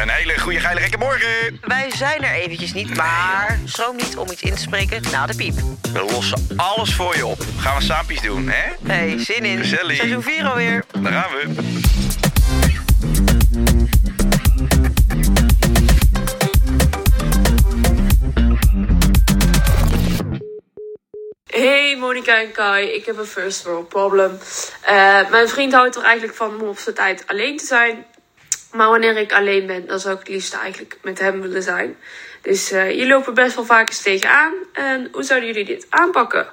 Een hele goede geile gekke morgen. Wij zijn er eventjes niet, maar schroom niet om iets in te spreken na de piep. We lossen alles voor je op. Gaan we saampjes doen, hè? Hey, zin in. Gezellig. Seizoen 4 alweer. Daar gaan we. Hey Monika en Kai, ik heb een first world problem. Eh, mijn vriend houdt er eigenlijk van om op zijn tijd alleen te zijn. Maar wanneer ik alleen ben, dan zou ik het liefst eigenlijk met hem willen zijn. Dus eh hier lopen best wel vaak eens tegenaan. En hoe zouden jullie dit aanpakken?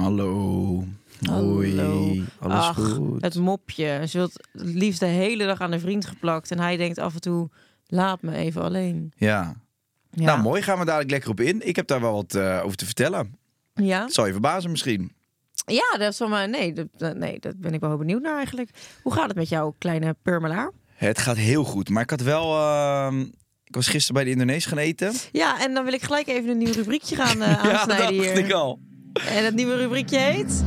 Hallo. Hoi. Alles Ach, goed? het mopje. Ze wilt het liefst de hele dag aan een vriend geplakt. En hij denkt af en toe, laat me even alleen. Ja. Ja. Nou, mooi. Gaan we dadelijk lekker op in. Ik heb daar wel wat eh, over te vertellen. Ja? Zal je verbazen misschien. Ja, dat is wel maar... Nee dat, nee, dat ben ik wel heel benieuwd naar eigenlijk. Hoe gaat het met jou, kleine purmelaar? Het gaat heel goed. Maar ik had wel... ehm, ik was gisteren bij de Indonesië gaan eten. Ja, en dan wil ik gelijk even een nieuw rubriekje gaan eh, ja, aansnijden dat hier. dacht ik al. En het nieuwe rubriekje heet?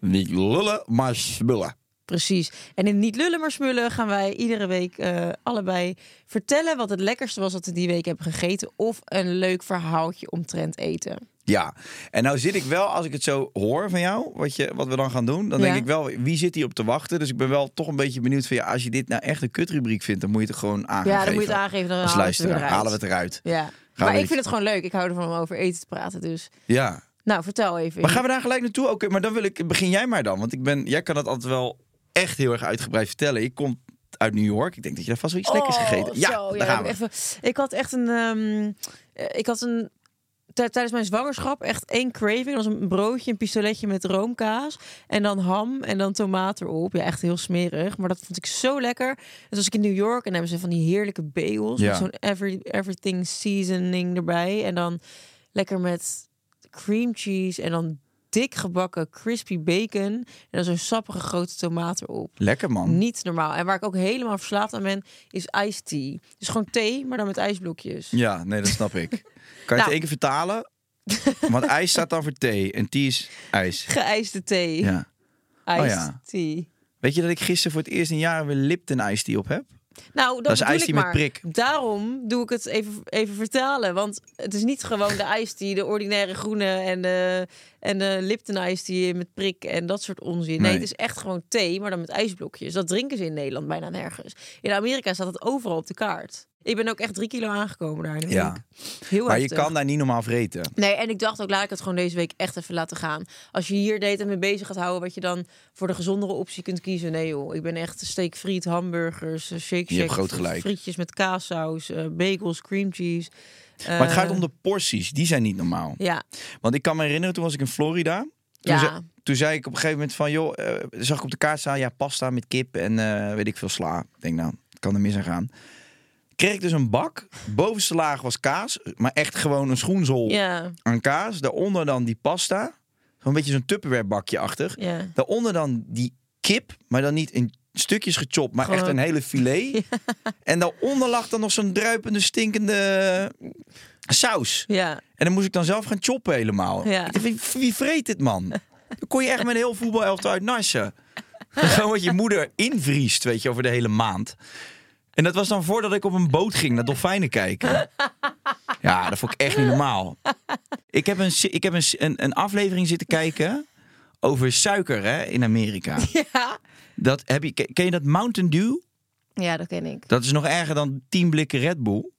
Niet lullen, maar smullen. Precies. En in Niet Lullen maar Smullen gaan wij iedere week eh, allebei vertellen wat het lekkerste was wat we die week hebben gegeten. Of een leuk verhaaltje omtrent eten. Ja, en nou zit ik wel, als ik het zo hoor van jou, wat, je, wat we dan gaan doen, dan Ja. denk ik wel, wie zit hier op te wachten? Dus ik ben wel toch een beetje benieuwd van, ja, als je dit nou echt een kutrubriek vindt, dan moet je het gewoon aangeven. Ja, dan moet je het aangeven. Dan Als we halen we het eruit. Ja. maar ik vind het gewoon leuk. Ik hou ervan om over eten te praten. Dus Ja. nou, vertel even. Maar gaan we daar gelijk naartoe? Oké, maar dan wil ik, begin jij maar dan. Want ik ben, jij kan het altijd wel echt heel erg uitgebreid vertellen. Ik kom uit New York. Ik denk dat je daar vast wel iets lekkers gegeten. Ja, Oh, zo, daar gaan we. Even, ik had echt een. ehm, eh, ik had een. Tij- Tijdens mijn zwangerschap echt één craving. Dat was een broodje, een pistoletje met roomkaas. En dan ham en dan tomaat erop. Ja, echt heel smerig. Maar dat vond ik zo lekker. Dus als ik in New York en hebben ze van die heerlijke bagels. Ja. Met zo'n every, everything seasoning erbij. En dan lekker met cream cheese. En dan dik gebakken crispy bacon. En dan zo'n sappige grote tomaat erop. Lekker man. Niet normaal. En waar ik ook helemaal verslaafd aan ben, is iced tea. Dus gewoon thee, maar dan met ijsblokjes. Ja, nee, dat snap ik. Kan je Nou. het één keer vertalen? Want ijs staat dan voor thee en tea is ijs. Geijsde thee. Ja. Iced Oh ja. tea. Weet je dat ik gisteren voor het eerst in jaren weer Lipton ijs tea op heb? Nou, dat, Dat is ik tea met maar. prik. Daarom doe ik het even, even vertalen. Want het is niet gewoon de iced tea, de ordinaire groene en de, en de Lipton iced tea met prik en dat soort onzin. Nee, Nee. het is echt gewoon thee, maar dan met ijsblokjes. Dat drinken ze in Nederland bijna nergens. In Amerika staat het overal op de kaart. Ik ben ook echt drie kilo aangekomen daar. Ja. Heel Maar je kan daar niet normaal vreten. Nee, en ik dacht ook, laat ik het gewoon deze week echt even laten gaan. Als je hier date en mee bezig gaat houden, wat je dan voor de gezondere optie kunt kiezen. Nee joh, ik ben echt steekfriet, hamburgers, eh, shake Je hebt shack, groot gelijk. frietjes met kaassaus, eh, bagels, cream cheese. Maar het gaat Eh, om de porties. Die zijn niet normaal. Ja, Want ik kan me herinneren, toen was ik in Florida. Toen, Ja. zei, toen zei ik op een gegeven moment van, joh, zag ik op de kaart staan, ja, pasta met kip en weet ik veel sla. Ik denk, nou, kan er mis aan gaan. Kreeg ik dus een bak. Bovenste laag was kaas, maar echt gewoon een schoenzool ja, aan kaas. Daaronder dan die pasta. Zo'n beetje zo'n Tupperware bakje achter. ja. Daaronder dan die kip, maar dan niet in stukjes gechopt, maar Gewoon- echt een hele filet. En daaronder lag dan nog zo'n druipende, stinkende saus. Ja. En dan moest ik dan zelf gaan choppen helemaal. Ja. Ik dacht, wie, wie vreet dit man? Dan kon je echt met een heel voetbalelftal uit nassen. Gewoon wat je moeder invriest, weet je, over de hele maand. En dat was dan voordat ik op een boot ging naar dolfijnen kijken. Ja, dat vond ik echt niet normaal. Ik heb een, ik heb een, een, een aflevering zitten kijken over suiker hè, in Amerika. Ja. Dat heb je, ken je dat Mountain Dew? ja, dat ken ik. Dat is nog erger dan tien blikken Red Bull.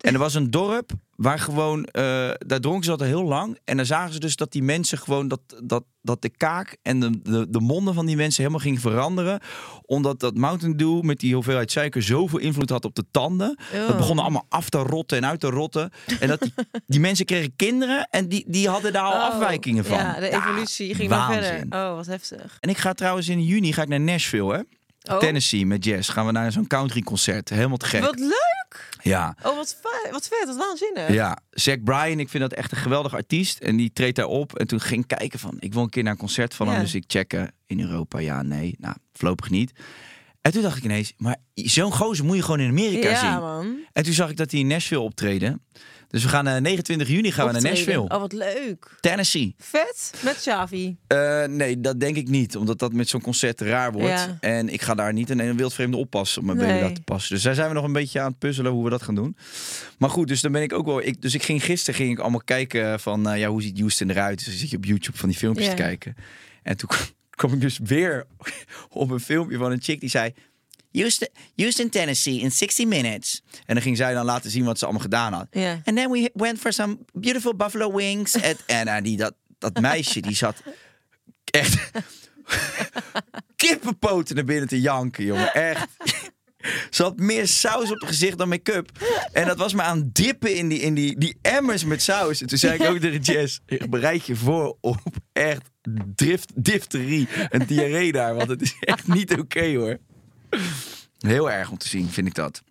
En er was een dorp waar gewoon, eh, daar dronken ze dat al heel lang. En dan zagen ze dus dat die mensen gewoon, dat, dat, dat de kaak en de, de, de monden van die mensen helemaal ging veranderen. Omdat dat Mountain Dew met die hoeveelheid suiker zoveel invloed had op de tanden. Dat Oh. begon allemaal af te rotten en uit te rotten. En dat die, die mensen kregen kinderen en die, die hadden daar al Oh, afwijkingen van. Ja, de evolutie ging maar waanzin. verder. Oh, wat heftig. En ik ga trouwens in juni ga ik naar Nashville, hè? Oh. Tennessee met jazz. Gaan we naar zo'n country concert. Helemaal te gek. Wat leuk! Ja. Oh, wat, vet, wat vet, wat waanzinnig. Ja, Zack Bryan, ik vind dat echt een geweldig artiest. En die treedt daar op. En toen ging ik kijken van, ik wil een keer naar een concert van hem. Dus ik checken in Europa, ja, nee. Nou, voorlopig niet. En toen dacht ik ineens, maar zo'n gozer moet je gewoon in Amerika Ja, zien. man. En toen zag ik dat hij in Nashville optreden. Dus we gaan eh, 29 juni gaan we naar. Nashville. Oh, wat leuk. Tennessee. Vet, met Xavi. Eh, nee, dat denk ik niet. Omdat dat met zo'n concert raar wordt. Ja. En ik ga daar niet een, een wildvreemde oppassen op mijn baby Nee. laten passen. Dus daar zijn we nog een beetje aan het puzzelen hoe we dat gaan doen. Maar goed, dus dan ben ik ook wel... Ik, dus ik ging gisteren ging ik allemaal kijken van... eh, ja, hoe ziet Houston eruit? Dus dan zit je op YouTube van die filmpjes Ja. te kijken. En toen kwam ik dus weer op een filmpje van een chick die zei... Houston, Houston, Tennessee in 60 minutes. En dan ging zij dan laten zien wat ze allemaal gedaan had. Ja. And then we went for some beautiful buffalo wings. at, en eh, die, dat, dat meisje die zat echt kippenpoten naar binnen te janken, jongen. Echt. Ze had meer saus op het gezicht dan make-up. En dat was maar aan het dippen in die, in die, die emmers met saus. En toen zei ik ook tegen Jess, bereid je voor op echt drift, difterie en diarree daar. Want het is echt niet oké hoor. Heel erg om te zien, vind ik dat.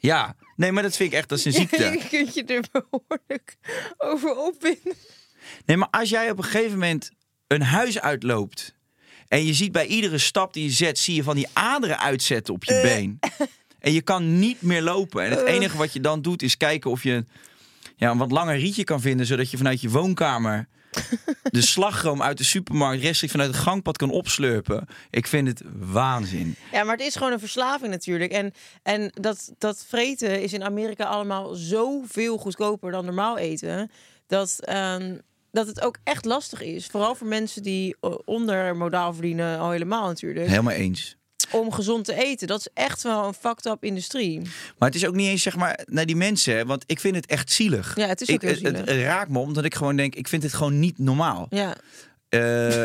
Ja, nee, maar dat vind ik echt, dat is een ziekte. Je kunt je er behoorlijk over opwinden. Nee, maar als jij op een gegeven moment een huis uitloopt. en je ziet bij iedere stap die je zet, zie je van die aderen uitzetten op je been. En je kan niet meer lopen. En het enige wat je dan doet is kijken of je ja, een wat langer rietje kan vinden. zodat je vanuit je woonkamer. De slagroom uit de supermarkt rechtstreeks vanuit het gangpad kan opslurpen. Ik vind het waanzin. Ja, maar het is gewoon een verslaving natuurlijk. En, en dat, dat vreten is in Amerika allemaal zoveel goedkoper dan normaal eten. Dat, ehm, dat het ook echt lastig is. Vooral voor mensen die eh, onder modaal verdienen al helemaal natuurlijk. Helemaal eens. Om gezond te eten. Dat is echt wel een fucked up industrie. Maar het is ook niet eens zeg maar naar die mensen, want ik vind het echt zielig. Ja, het is ook ik, heel het, het zielig. raakt me omdat ik gewoon denk, ik vind het gewoon niet normaal. Ja, Eh,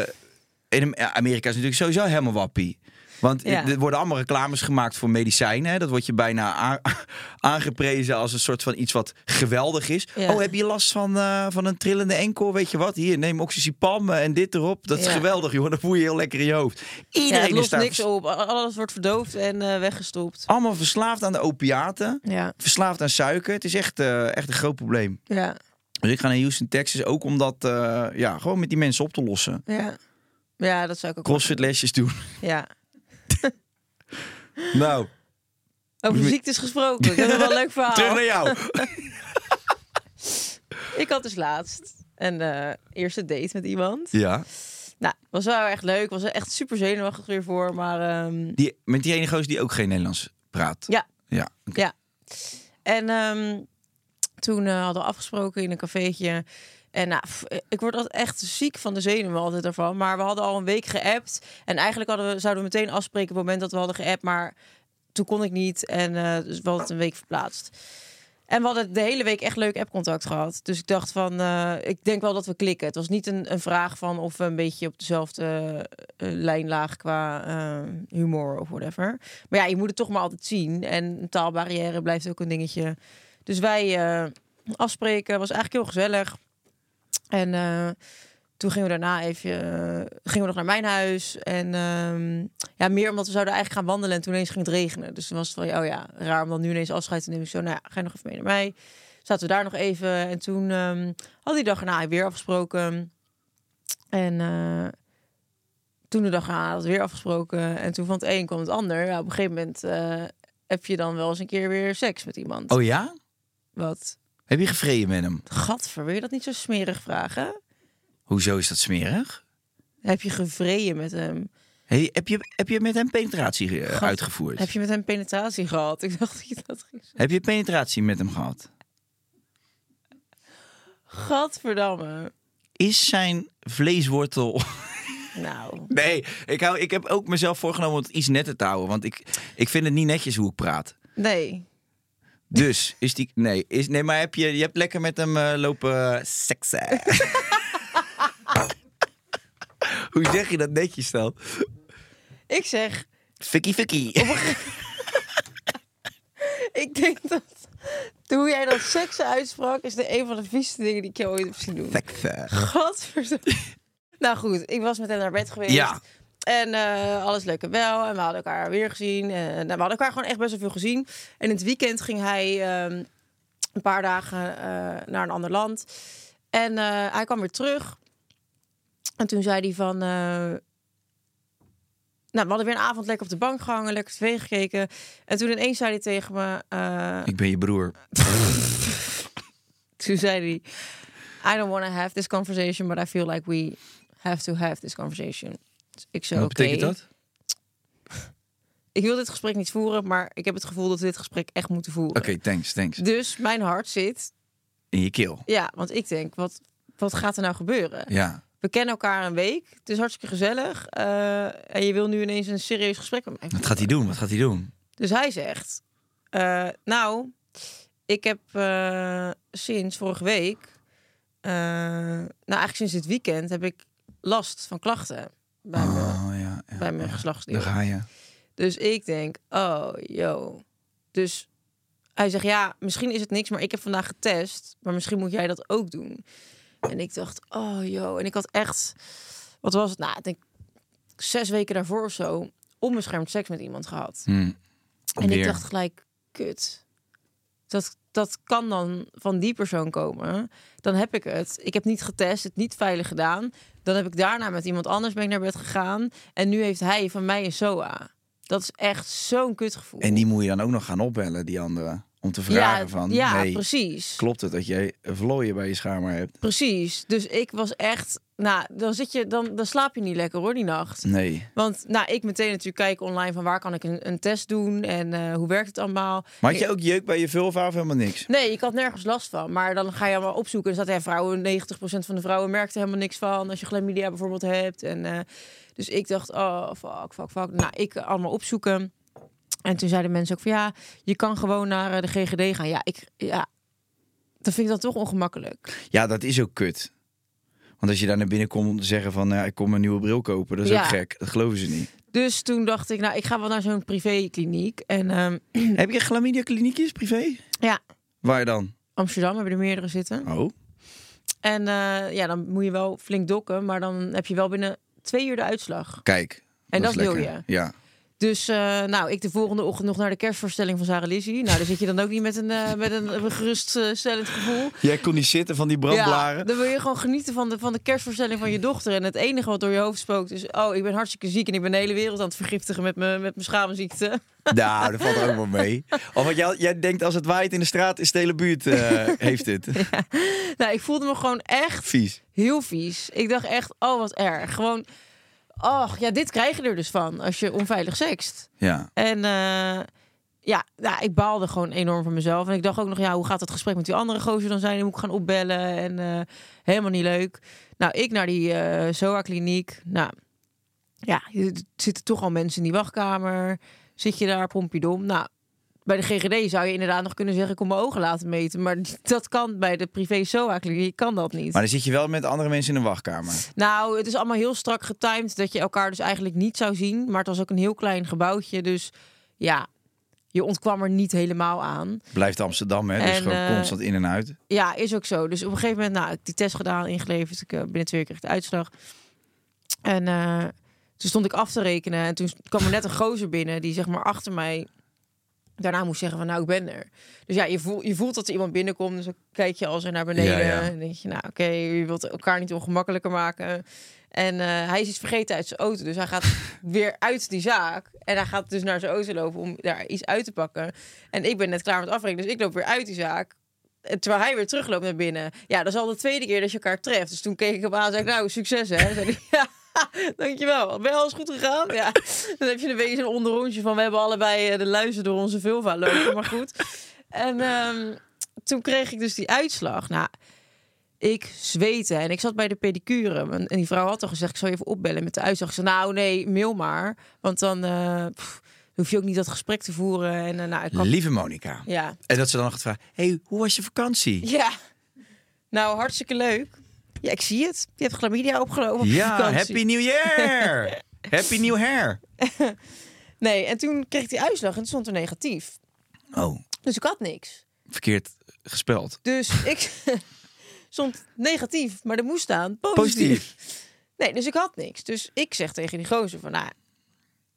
in Amerika is natuurlijk sowieso helemaal wappie. Want Ja. er worden allemaal reclames gemaakt voor medicijnen. Hè? Dat wordt je bijna aangeprezen als een soort van iets wat geweldig is. Ja. Oh, heb je last van, eh, van een trillende enkel? Weet je wat? Hier, neem oxycipam en dit erop. Dat is Ja. geweldig, joh. Dan voel je heel lekker in je hoofd. ja Iedereen het is daar niks op. Alles wordt verdoofd en eh, weggestopt. allemaal verslaafd aan de opiaten. Ja, Verslaafd aan suiker. Het is echt, eh, echt een groot probleem. ja, Dus ik ga naar Houston, Texas. Ook om dat eh, ja, gewoon met die mensen op te lossen. ja. Ja, dat zou ik ook Crossfit lesjes doen. Ja. Nou, Over ziektes gesproken. Ik heb nog wel een leuk verhaal. terug naar jou. Ik had dus laatst een eh, eerste date met iemand. ja. Nou, was wel echt leuk. Was echt super zenuwachtig weer voor. Maar ehm, Die, met die ene gozer die ook geen Nederlands praat. ja, Ja. ja. En ehm, toen eh, hadden we afgesproken in een cafeetje. En nou, pff, ik word altijd echt ziek van de zenuwen altijd ervan. Maar we hadden al een week geappt. En eigenlijk hadden we, zouden we meteen afspreken op het moment dat we hadden geappt. Maar toen kon ik niet. En eh, dus we hadden het een week verplaatst. En we hadden de hele week echt leuk appcontact gehad. Dus ik dacht van, eh, ik denk wel dat we klikken. Het was niet een, een vraag van of we een beetje op dezelfde eh, lijn lagen qua eh, humor of whatever. Maar ja, je moet het toch maar altijd zien. En een taalbarrière blijft ook een dingetje. Dus wij eh, afspreken, was eigenlijk heel gezellig. En eh, toen gingen we daarna even, eh, gingen we nog naar mijn huis. En ehm, ja, meer omdat we zouden eigenlijk gaan wandelen en toen ineens ging het regenen. Dus toen was het van, oh ja, raar om dan nu ineens afscheid te nemen. Ik Zo, nou ja, ga je nog even mee naar mij. Zaten we daar nog even. En toen ehm had die dag erna weer afgesproken. En eh, toen de dag erna had we weer afgesproken. En toen van het een kwam het ander. Ja, op een gegeven moment heb je dan wel eens een keer weer seks met iemand. Oh ja? Wat? Heb je gevreden met hem? Gadver, wil je dat niet zo smerig vragen? Hoezo is dat smerig? Heb je gevreden met hem? Hey, heb, je, heb je met hem penetratie uitgevoerd? Heb je met hem penetratie gehad? Ik dacht dat je dat ging zeggen. Heb je penetratie met hem gehad? Gadverdamme. Is zijn vleeswortel... Nou, Nee, ik, hou, ik heb ook mezelf voorgenomen om het iets netter te houden. Want ik, ik vind het niet netjes hoe ik praat. nee. Dus, is die... Nee, is, nee maar heb je, je hebt lekker met hem eh, lopen seksen. hoe zeg je dat netjes dan? Ik zeg, Fikkie fikkie. ik denk dat hoe jij dat seksen uitsprak, is de een van de vieste dingen die ik jou ooit heb zien doen. Seksen. Gadverdamme. nou goed, ik was met hem naar bed geweest. Ja. En eh, alles leuk en wel. En we hadden elkaar weer gezien. En, nou, we hadden elkaar gewoon echt best wel veel gezien. En in het weekend ging hij ehm, een paar dagen eh, naar een ander land. En eh, hij kwam weer terug. En toen zei hij van... nou, we hadden weer een avond lekker op de bank gehangen, lekker tv gekeken. En toen ineens zei hij tegen me... Ik ben je broer. toen zei hij... I don't want to have this conversation, but I feel like we have to have this conversation. Dus ik zei, Wat betekent dat? Ik wil dit gesprek niet voeren, maar ik heb het gevoel dat we dit gesprek echt moeten voeren. Oké, thanks, thanks. Dus mijn hart zit, In je keel. ja, want ik denk, wat, wat gaat er nou gebeuren? Ja. We kennen elkaar een week, het is hartstikke gezellig. eh, en je wil nu ineens een serieus gesprek met mij Wat gaat hij doen? Wat gaat hij doen? Dus hij zegt, eh, nou, ik heb eh, sinds vorige week, nou eigenlijk sinds dit weekend, heb ik last van klachten bij, mijn, Oh ja. ja, bij mijn ja. geslachtsdeel. Daar ga je. Dus ik denk, oh, yo. Dus hij zegt, ja, misschien is het niks, maar ik heb vandaag getest. Maar misschien moet jij dat ook doen. En ik dacht, oh, yo. En ik had echt, wat was het? Nou, ik denk zes weken daarvoor of zo, onbeschermd seks met iemand gehad. Hm. En Weer. ik dacht gelijk, kut. Dat, dat kan dan van die persoon komen. Dan heb ik het. Ik heb niet getest, het niet veilig gedaan. Dan heb ik daarna met iemand anders ben ik naar bed gegaan. En nu heeft hij van mij een SOA. Dat is echt zo'n kutgevoel. En die moet je dan ook nog gaan opbellen, die andere. Om te vragen ja, van, ja hey, precies. klopt het dat jij vlooien bij je schamer hebt? Precies. Dus ik was echt... Nou, dan, zit je, dan, dan slaap je niet lekker hoor, die nacht. Nee. Want nou, ik meteen natuurlijk kijken online van waar kan ik een, een test doen en eh, hoe werkt het allemaal. Maar had je ook jeuk bij je vulva of helemaal niks? Nee, ik had nergens last van. Maar dan ga je allemaal opzoeken. En staat ja, vrouwen, 90% van de vrouwen merkt er helemaal niks van. Als je chlamydia bijvoorbeeld hebt. En, eh, dus ik dacht, oh, fuck, fuck, fuck. Nou, ik allemaal opzoeken. En toen zeiden mensen ook van, ja, je kan gewoon naar eh, de GGD gaan. Ja, ik, ja, dat vind ik dan toch ongemakkelijk. Ja, dat is ook kut. Want als je daar naar binnen komt om te zeggen van, nou, ik kom een nieuwe bril kopen, dat is Ja. ook gek. Dat geloven ze niet. Dus toen dacht ik, nou, ik ga wel naar zo'n privékliniek. En ehm, Heb je chlamydia kliniekjes, privé? ja, Waar dan? Amsterdam hebben er meerdere zitten. Oh. En eh, ja, dan moet je wel flink dokken. Maar dan heb je wel binnen twee uur de uitslag. Kijk. En dat wil lekker. je. Ja. Dus uh, nou, ik de volgende ochtend nog naar de kerstvoorstelling van Sarah Lizzie. Nou, dan zit je dan ook niet met een, uh, met een geruststellend gevoel. Jij kon niet zitten van die brandblaren. Ja, dan wil je gewoon genieten van de, van de kerstvoorstelling van je dochter. En het enige wat door je hoofd spookt is... oh, ik ben hartstikke ziek en ik ben de hele wereld aan het vergiftigen met mijn met mijn schaamziekte. Nou, dat valt er ook wel mee. Of wat jij, jij denkt, als het waait in de straat, is de hele buurt uh, heeft het. Ja. Nou, ik voelde me gewoon echt... Vies. Heel vies. Ik dacht echt, oh, wat erg. Gewoon... Och, ja, dit krijg je er dus van als je onveilig sext. Ja. En uh, ja, nou, ik baalde gewoon enorm van mezelf. En ik dacht ook nog, ja, hoe gaat het gesprek met die andere gozer dan zijn? Die moet ik gaan opbellen en uh, helemaal niet leuk. Nou, ik naar die uh, SOA-kliniek. Nou, ja, er zitten toch al mensen in die wachtkamer. Zit je daar, pompiedom. Nou, bij de GGD zou je inderdaad nog kunnen zeggen... ik kom mijn ogen laten meten. Maar dat kan bij de privé SOA-kliniek, kan dat niet. Maar dan zit je wel met andere mensen in een wachtkamer. Nou, het is allemaal heel strak getimed... dat je elkaar dus eigenlijk niet zou zien. Maar het was ook een heel klein gebouwtje. Dus ja, je ontkwam er niet helemaal aan. Blijft Amsterdam, hè? Dus gewoon eh, constant in en uit. Ja, is ook zo. Dus op een gegeven moment, nou, ik die test gedaan, ingeleverd. Ik, uh, binnen twee keer kreeg de uitslag. En uh, toen stond ik af te rekenen. En toen kwam er net een gozer binnen... die zeg maar achter mij daarna moest zeggen van nou, ik ben er. Dus ja, je voelt, je voelt dat er iemand binnenkomt. Dus dan kijk je al zo naar beneden. Ja, ja. En denk je, nou oké, okay, je wilt elkaar niet ongemakkelijker maken. En uh, hij is iets vergeten uit zijn auto. Dus hij gaat weer uit die zaak. En hij gaat dus naar zijn auto lopen om daar iets uit te pakken. En ik ben net klaar met afrekenen. Dus ik loop weer uit die zaak. terwijl hij weer terugloopt naar binnen. Ja, dat is al de tweede keer dat je elkaar treft. Dus toen keek ik hem aan en zei ik, nou, succes hè. Zei hij, ja, dankjewel. Ben je alles goed gegaan? Ja. Dan heb je een beetje een onderrondje van, we hebben allebei eh, de luizen door onze vulva lopen. Maar goed. En ehm, toen kreeg ik dus die uitslag. Nou, ik zweette en ik zat bij de pedicure. En die vrouw had al gezegd, ik zal je even opbellen met de uitslag. Zei, nou nee, mail maar. Want dan eh, pff, hoef je ook niet dat gesprek te voeren. En, eh, nou, ik. Lieve Monica. Ja, En dat ze dan nog gaat vragen, hey, hoe was je vakantie? ja. Nou, hartstikke leuk. Ja, ik zie het. Je hebt chlamydia opgelopen Ja. Happy New Year! happy New Hair! Nee, en toen kreeg ik die uitslag en het stond er negatief. Oh, Dus ik had niks. verkeerd gespeld. Dus ik stond negatief, maar er moest staan positief. Positief. Nee, dus ik had niks. Dus ik zeg tegen die gozer van, nou,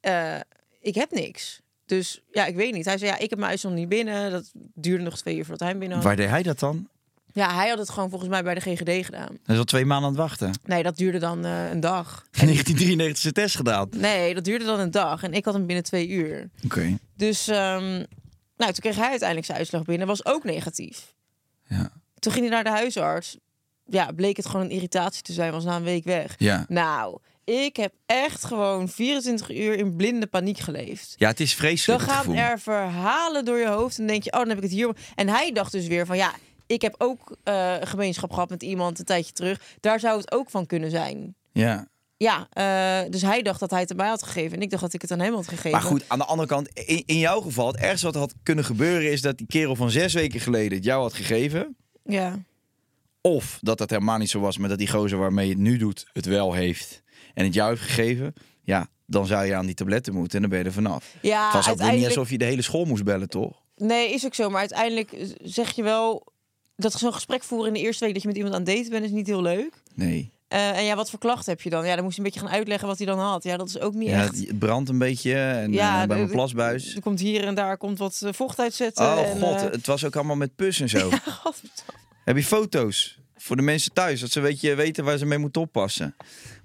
eh, ik heb niks. Dus ja, ik weet niet. Hij zei, ja, ik heb mijn uitslag niet binnen. Dat duurde nog twee uur voordat hij hem binnen had. Waar deed hij dat dan? Ja, hij had het gewoon volgens mij bij de GGD gedaan. Hij is al twee maanden aan het wachten. Nee, dat duurde dan eh, een dag. 1993 zijn test gedaan. Nee, dat duurde dan een dag. En ik had hem binnen twee uur. Oké. Dus, ehm, nou, toen kreeg hij uiteindelijk zijn uitslag binnen. Was ook negatief. Ja. Toen ging hij naar de huisarts. Ja, bleek het gewoon een irritatie te zijn. Was na een week weg. Ja. Nou, ik heb echt gewoon 24 uur in blinde paniek geleefd. ja, het is Dan vreselijk het gaan er verhalen door je hoofd. En denk je, oh, dan heb ik het hier. En hij dacht dus weer van, ja, ik heb ook eh, een gemeenschap gehad met iemand een tijdje terug. Daar zou het ook van kunnen zijn. Ja. Ja, eh, dus hij dacht dat hij het mij had gegeven. En ik dacht dat ik het aan hem had gegeven. Maar goed, aan de andere kant, in, in jouw geval, het ergste wat had kunnen gebeuren is dat die kerel van zes weken geleden het jou had gegeven. Ja. Of dat dat helemaal niet zo was, maar dat die gozer waarmee je het nu doet het wel heeft en het jou heeft gegeven. Ja, dan zou je aan die tabletten moeten en dan ben je er vanaf. Ja, het was ook niet alsof je de hele school moest bellen, toch? Nee, is ook zo. Maar uiteindelijk zeg je wel... Dat zo'n gesprek voeren in de eerste week dat je met iemand aan het daten bent, is niet heel leuk. Nee. Eh, en ja, wat voor klachten heb je dan? Ja, dan moest je een beetje gaan uitleggen wat hij dan had. Ja, dat is ook niet Ja, echt. het, brandt een beetje en Ja, eh, bij mijn plasbuis. Er komt hier en daar komt wat eh, vocht uitzetten. Oh en, god, het was ook allemaal met pus en zo. Heb je foto's? Voor de mensen thuis, dat ze weet je, weten waar ze mee moeten oppassen.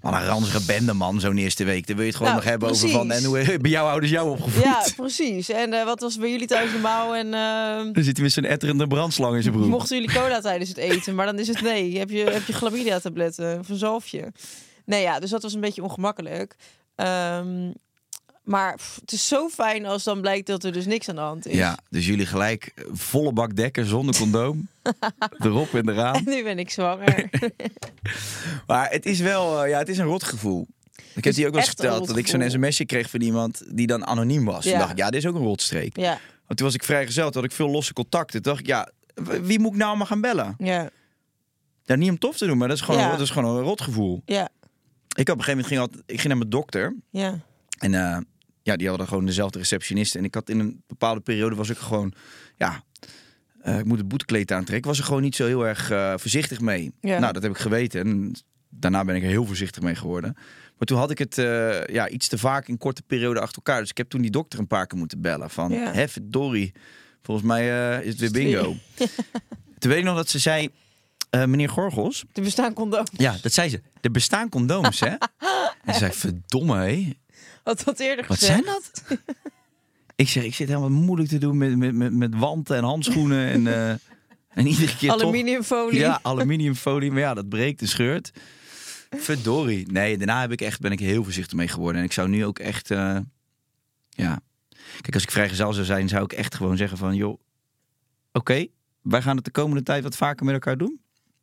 Maar een ranzige bende, man, zo'n eerste week. Dan wil je het gewoon Nou, nog hebben over van... En hoe hebben jouw ouders jou opgevoed? ja, precies. En eh, wat was bij jullie thuis normaal? En eh, Dan zit hij met zo'n etterende brandslang in zijn broek. mochten jullie cola tijdens het eten? Maar dan is het nee. Heb je, heb je chlamydia-tabletten of een zalfje? Nee, ja, dus dat was een beetje ongemakkelijk. Ehm, maar pff, het is zo fijn als dan blijkt dat er dus niks aan de hand is. Ja, dus jullie gelijk eh, volle bak dekken zonder condoom. Erop en En eraan. nu ben ik zwanger. Maar het is wel, eh, ja, het is een rotgevoel. Ik heb die ook wel eens verteld dat ik zo'n sms'je kreeg van iemand die dan anoniem was. Toen Ja. dacht ik, ja, dit is ook een rotstreek. ja, Want toen was ik vrijgezel, toen had ik veel losse contacten. Toen dacht ik, ja, wie moet ik nou maar gaan bellen? ja, Ja, niet om tof te doen, maar dat is gewoon, Ja. dat is gewoon een rotgevoel. ja, Ik op een gegeven moment ging, altijd, ik ging naar mijn dokter. ja. En eh, ja, die hadden gewoon dezelfde receptionist. En ik had in een bepaalde periode was ik gewoon, ja, eh, ik moet het boetekleed aantrekken. Was er gewoon niet zo heel erg eh, voorzichtig mee. Ja. Nou, dat heb ik geweten. En daarna ben ik er heel voorzichtig mee geworden. Maar toen had ik het eh, ja, iets te vaak in korte periode achter elkaar. Dus ik heb toen die dokter een paar keer moeten bellen. Van, Ja. hè, verdorie, volgens mij is het weer bingo. toen weet ik nog dat ze zei, meneer Gorgels. Er bestaan condooms. Ja, dat zei ze. Er bestaan condooms, hè? En ze zei, verdomme, hé. Had dat eerder Wat gezegd? zijn dat? ik zeg, ik zit helemaal moeilijk te doen met, met, met, met wanten en handschoenen. En, eh, en iedere keer toch... Aluminiumfolie. Ja, aluminiumfolie. Maar ja, dat breekt en scheurt. Verdorie. Nee, daarna heb ik echt, ben ik heel voorzichtig mee geworden. En ik zou nu ook echt... eh, ja. Kijk, als ik vrijgezel zou zijn, zou ik echt gewoon zeggen van... joh, oké, wij gaan het de komende tijd wat vaker met elkaar doen.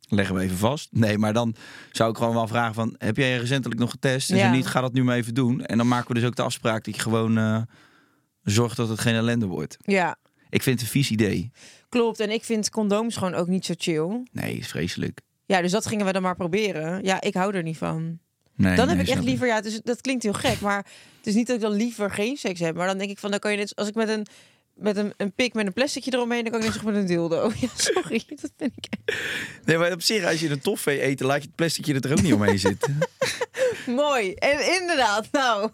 Leggen we even vast. Nee, maar dan zou ik gewoon wel vragen van... heb jij recentelijk nog getest? En Ja. zo niet, ga dat nu maar even doen. En dan maken we dus ook de afspraak dat je gewoon... eh, zorgt dat het geen ellende wordt. ja, Ik vind het een vies idee. klopt. En ik vind condooms gewoon ook niet zo chill. Nee, is vreselijk. Ja, dus dat gingen we dan maar proberen. Ja, ik hou er niet van. Nee, Dan nee, heb ik echt liever, ja, dus dat klinkt heel gek, maar het is niet dat ik dan liever geen seks heb. Maar dan denk ik van, dan kan je net, als ik met een, met een, een pik met een plasticje eromheen, dan kan ik net zo goed met een dildo. Ja, sorry, dat vind ik Nee, maar op zich, als je een toffee eet, dan laat je het plasticje er ook niet omheen zitten. mooi. En inderdaad, nou,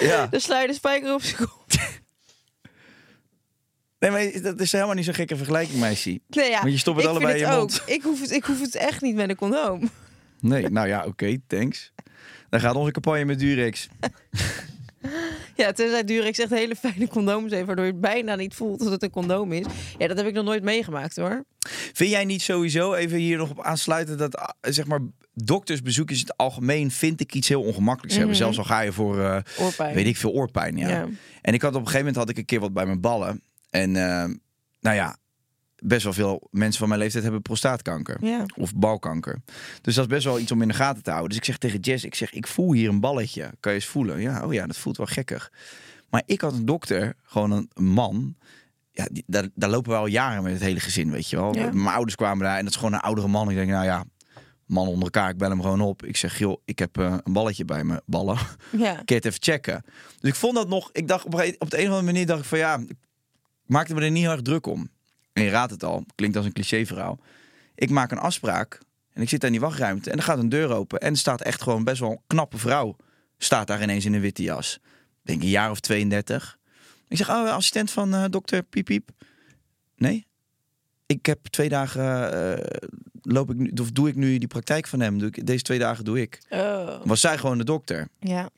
Ja. de sluit de spijker op zijn kop. Nee, maar dat is helemaal niet zo'n gekke vergelijking, meisje. Nee, ja, Want je stopt het ik allebei in je ook. mond. Ik hoef, het, ik hoef het echt niet met een condoom. Nee, nou ja, oké, thanks. Dan gaat onze campagne met Durex. Ja, tenzij Durex echt hele fijne condooms heeft... waardoor je het bijna niet voelt dat het een condoom is. Ja, dat heb ik nog nooit meegemaakt, hoor. Vind jij niet sowieso, even hier nog op aansluiten, dat ah, zeg maar doktersbezoekjes in het algemeen vind ik iets heel ongemakkelijks hebben. Zelfs al ga je voor, eh, Oorpijn. weet ik veel, oorpijn. Ja. Ja. En ik had op een gegeven moment had ik een keer wat bij mijn ballen. En eh, nou ja, best wel veel mensen van mijn leeftijd hebben prostaatkanker. Ja. Of balkanker. Dus dat is best wel iets om in de gaten te houden. Dus ik zeg tegen Jess, ik zeg, ik voel hier een balletje. Kan je eens voelen? Ja, oh ja, dat voelt wel gekkig. Maar ik had een dokter, gewoon een man. Ja, die, daar, daar lopen we al jaren met het hele gezin, weet je wel. Ja. Mijn ouders kwamen daar en dat is gewoon een oudere man. Ik denk, nou ja, man onder elkaar, ik bel hem gewoon op. Ik zeg, joh, ik heb eh, een balletje bij me, ballen. Ja. Kun je het even checken? Dus ik vond dat nog, ik dacht op, op de een of andere manier dacht ik van ja, ik maakte me er niet heel erg druk om. En je raadt het al, klinkt als een cliché verhaal. Ik maak een afspraak en ik zit daar in die wachtruimte en er gaat een deur open en er staat echt gewoon best wel een knappe vrouw. Staat daar ineens in een witte jas. Denk een jaar of 32. Ik zeg, oh, assistent van eh, dokter Piep Piep. Nee. Ik heb twee dagen, eh, loop ik nu, of doe ik nu die praktijk van hem. Doe ik, deze twee dagen doe ik. Oh. Was zij gewoon de dokter. Ja.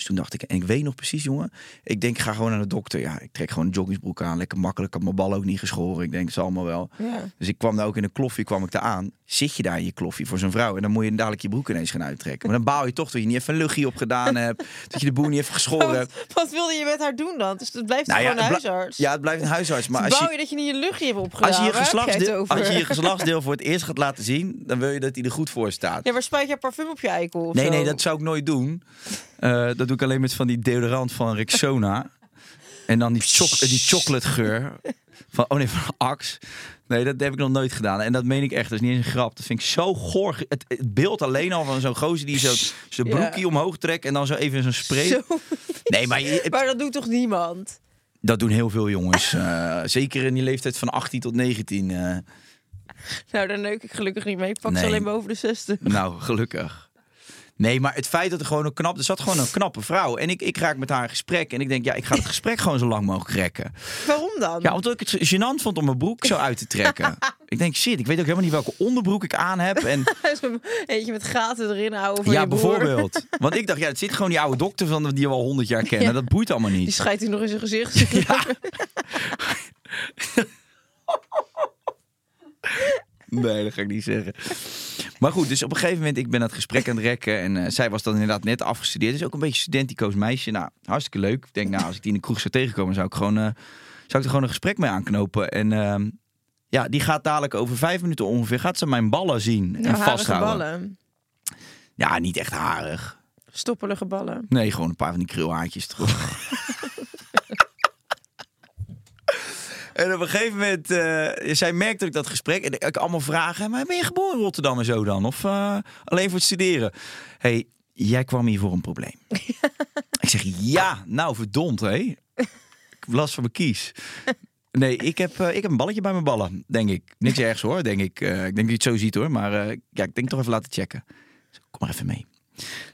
Dus toen dacht ik, en ik weet nog precies, jongen. Ik denk, ik ga gewoon naar de dokter. Ja, ik trek gewoon een joggingsbroek aan. Lekker makkelijk. Ik had mijn bal ook niet geschoren. Ik denk, het zal allemaal wel. Ja. Dus ik kwam daar ook in een kloffie, kwam ik daar aan. Zit je daar in je kloffie voor zo'n vrouw? En dan moet je dadelijk je broek ineens gaan uittrekken. Maar dan baal je toch dat je niet even een luchtje op gedaan hebt. dat je de boel niet even geschoren hebt. Wat, wilde je met haar doen dan? Dus het blijft Nou ja, gewoon een huisarts. Ja, het blijft een huisarts. Maar Maar als Bouw je, je dat je niet je luchtje hebt opgedaan? als je, je geslachtsdeel, als je je geslachtsdeel voor het eerst gaat laten zien, dan wil je dat hij er goed voor staat. Ja, maar spuit jij parfum op je eikel of Nee, zo? nee, dat zou ik nooit doen. Eh, dat doe ik alleen met van die deodorant van Rexona. En dan die, choc die chocolate geur. Van, oh nee, van Axe. Nee, dat heb ik nog nooit gedaan. En dat meen ik echt. Dat is niet eens een grap. Dat vind ik zo goor. Het, het beeld alleen al van zo'n gozer die zo zijn Ja. broekje omhoog trekt en dan zo even zo'n spray. Zo. Nee, maar je- Maar dat doet toch niemand? dat doen heel veel jongens. Eh, zeker in die leeftijd van 18 tot 19. eh. Nou, daar neuk ik gelukkig niet mee. Ik pak ze alleen boven de 60. Nou, gelukkig. Nee, maar het feit dat er gewoon een knap... Er zat gewoon een knappe vrouw. En ik, ik raak met haar in gesprek. En ik denk, ja, ik ga het gesprek gewoon zo lang mogelijk rekken. Waarom dan? Ja, omdat ik het gênant vond om mijn broek zo uit te trekken. ik denk, shit, ik weet ook helemaal niet welke onderbroek ik aan heb. En Eentje met gaten erin houden van ja, bijvoorbeeld. Want ik dacht, ja, het zit gewoon die oude dokter van die we al honderd jaar kennen. Ja. Dat boeit allemaal Die niet. scheidt hij nog in zijn gezicht. Ja. Nee, dat ga ik niet zeggen. Maar goed, dus op een gegeven moment, ik ben het gesprek aan het rekken. En eh, zij was dan inderdaad net afgestudeerd. Is ook een beetje studenticoos meisje. Nou, hartstikke leuk. Ik denk, nou, als ik die in de kroeg zou tegenkomen, zou ik gewoon, eh, zou ik er gewoon een gesprek mee aanknopen. En ehm, ja, die gaat dadelijk over vijf minuten ongeveer, gaat ze mijn ballen zien en Nou, harige vasthouden. ballen. Ja, niet echt harig. Stoppelige ballen. Nee, gewoon een paar van die krulhaartjes terug. en op een gegeven moment, eh, zij merkte ik dat gesprek... En ik allemaal vragen, maar ben je geboren in Rotterdam en zo dan? Of eh, alleen voor het studeren? hey, jij kwam hier voor een probleem. ik zeg, ja, nou verdomd, hé. Ik heb last van mijn kies. Nee, ik heb, eh, ik heb een balletje bij mijn ballen, denk ik. Niks ergs hoor, denk ik. Ik denk dat je het zo ziet hoor, maar ja, ik denk toch even laten checken. Kom maar even mee.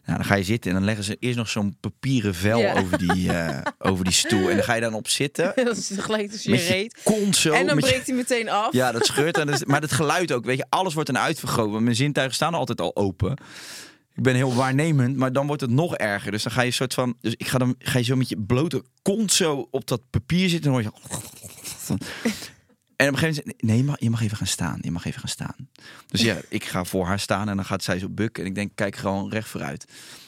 Nou, dan ga je zitten en dan leggen ze eerst nog zo'n papieren vel Ja. over, die, eh, over die stoel. En dan ga je dan op zitten. dat is gelijk tussen je reet. zo. En dan je- breekt hij meteen af. Ja, dat scheurt. En dat maar het geluid ook, weet je. Alles wordt dan uitvergroot. Mijn zintuigen staan altijd al open. Ik ben heel waarnemend, maar dan wordt het nog erger. Dus dan ga je soort van... Dus ik ga dan ga je zo met je blote kont zo op dat papier zitten. En dan hoor je... En op een gegeven moment... Nee, je mag, je mag even gaan staan. Je mag even gaan staan. Dus ja, ik ga voor haar staan en dan gaat zij zo bukken. En ik denk, kijk gewoon recht vooruit.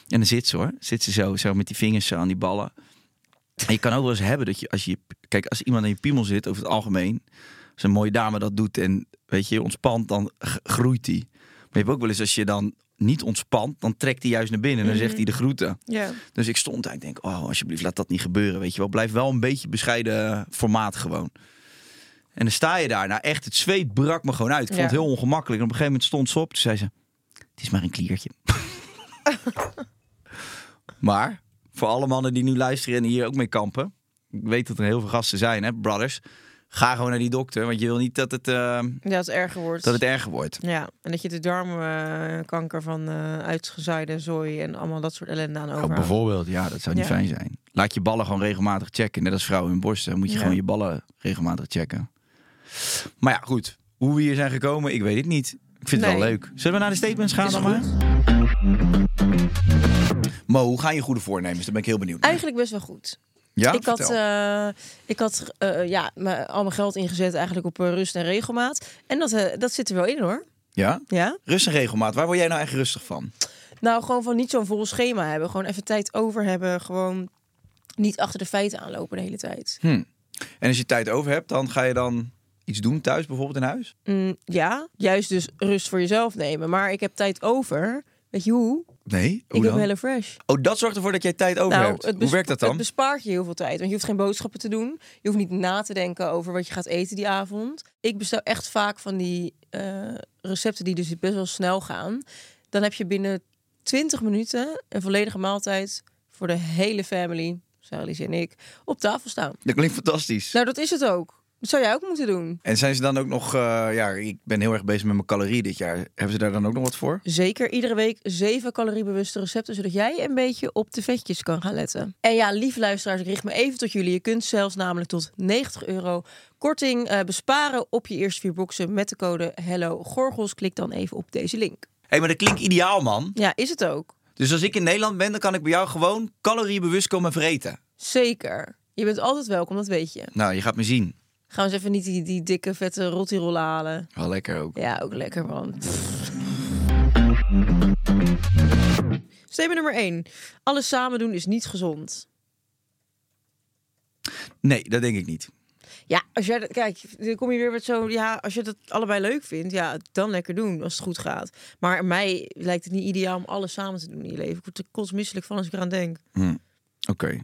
En dan zit ze hoor. Zit ze zo, zo met die vingers zo aan die ballen. En je kan ook wel eens hebben dat je, als je... Kijk, als iemand aan je piemel zit, over het algemeen... Als een mooie dame dat doet en weet je, ontspant, dan groeit die. Maar je hebt ook wel eens als je dan niet ontspant, dan trekt hij juist naar binnen en dan zegt hij de groeten. Ja. Dus ik stond daar, ik denk, oh, alsjeblieft, laat dat niet gebeuren, weet je wel. Blijf wel een beetje bescheiden formaat gewoon. En dan sta je daar, nou echt, het zweet brak me gewoon uit. Ik vond het heel ongemakkelijk. En op een gegeven moment stond ze op, toen zei ze, het is maar een kliertje. maar, voor alle mannen die nu luisteren en hier ook mee kampen, ik weet dat er heel veel gasten zijn, hè, brothers. Ga gewoon naar die dokter, want je wil niet dat het, eh, ja, dat het erger wordt. dat het erger wordt. Ja, en dat je de darmkanker van eh uitgezaaide zooi en allemaal dat soort ellende aan Oh, overhoudt. bijvoorbeeld, ja, dat zou niet Ja. fijn zijn. Laat je ballen gewoon regelmatig checken. Net als vrouwen hun borsten. Moet je Ja. gewoon je ballen regelmatig checken. Maar ja, goed. Hoe we hier zijn gekomen, ik weet het niet. Ik vind het wel leuk. Zullen we naar de statements gaan Is dan maar? Mo, hoe gaan je goede voornemens? Daar ben ik heel benieuwd naar. Eigenlijk best wel goed. Ja, ik had, eh, ik had eh, ja, mijn- al mijn geld ingezet eigenlijk op eh, rust en regelmaat. En dat, eh, dat zit er wel in hoor. Ja? Ja? Rust en regelmaat. Waar word jij nou echt rustig van? Nou, gewoon van niet zo'n vol schema hebben. Gewoon even tijd over hebben. Gewoon niet achter de feiten aanlopen de hele tijd. Hm. En als je tijd over hebt, dan ga je dan iets doen thuis, bijvoorbeeld in huis? Mm, ja, juist dus rust voor jezelf nemen. Maar ik heb tijd over. Weet je hoe? Nee? ik heb? Hello Fresh. Oh, dat zorgt ervoor dat jij tijd over hebt. Nou, het Hoe werkt dat Het dan? bespaart je heel veel tijd. Want je hoeft geen boodschappen te doen. Je hoeft niet na te denken over wat je gaat eten die avond. Ik bestel echt vaak van die eh, recepten die dus best wel snel gaan. Dan heb je binnen 20 minuten een volledige maaltijd voor de hele family, Sarah en ik, op tafel staan. Dat klinkt fantastisch. Nou, dat is het ook. Dat zou jij ook moeten doen. En zijn ze dan ook nog... eh, ja, ik ben heel erg bezig met mijn calorieën dit jaar. Hebben ze daar dan ook nog wat voor? Zeker iedere week zeven caloriebewuste recepten, zodat jij een beetje op de vetjes kan gaan letten. En ja, lieve luisteraars, ik richt me even tot jullie. Je kunt zelfs namelijk tot 90 euro korting eh, besparen op je eerste vier boxen met de code Hello Gorgels. Klik dan even op deze link. Hé, hey, maar dat klinkt ideaal, man. Ja, is het ook. Dus als ik in Nederland ben, dan kan ik bij jou gewoon caloriebewust komen vreten. Zeker. Je bent altijd welkom, dat weet je. Nou, je gaat me zien. Gaan we eens even niet die, die dikke, vette rottirollen halen. Wel lekker ook. Ja, ook lekker man. Statement nummer 1. Alles samen doen is niet gezond. Nee, dat denk ik niet. Ja, als jij dat, kijk, dan kom je weer met zo, ja, als je dat allebei leuk vindt, ja, dan lekker doen als het goed gaat. Maar mij lijkt het niet ideaal om alles samen te doen in je leven. Ik word er kotsmisselijk van als ik eraan denk. Hm. Oké,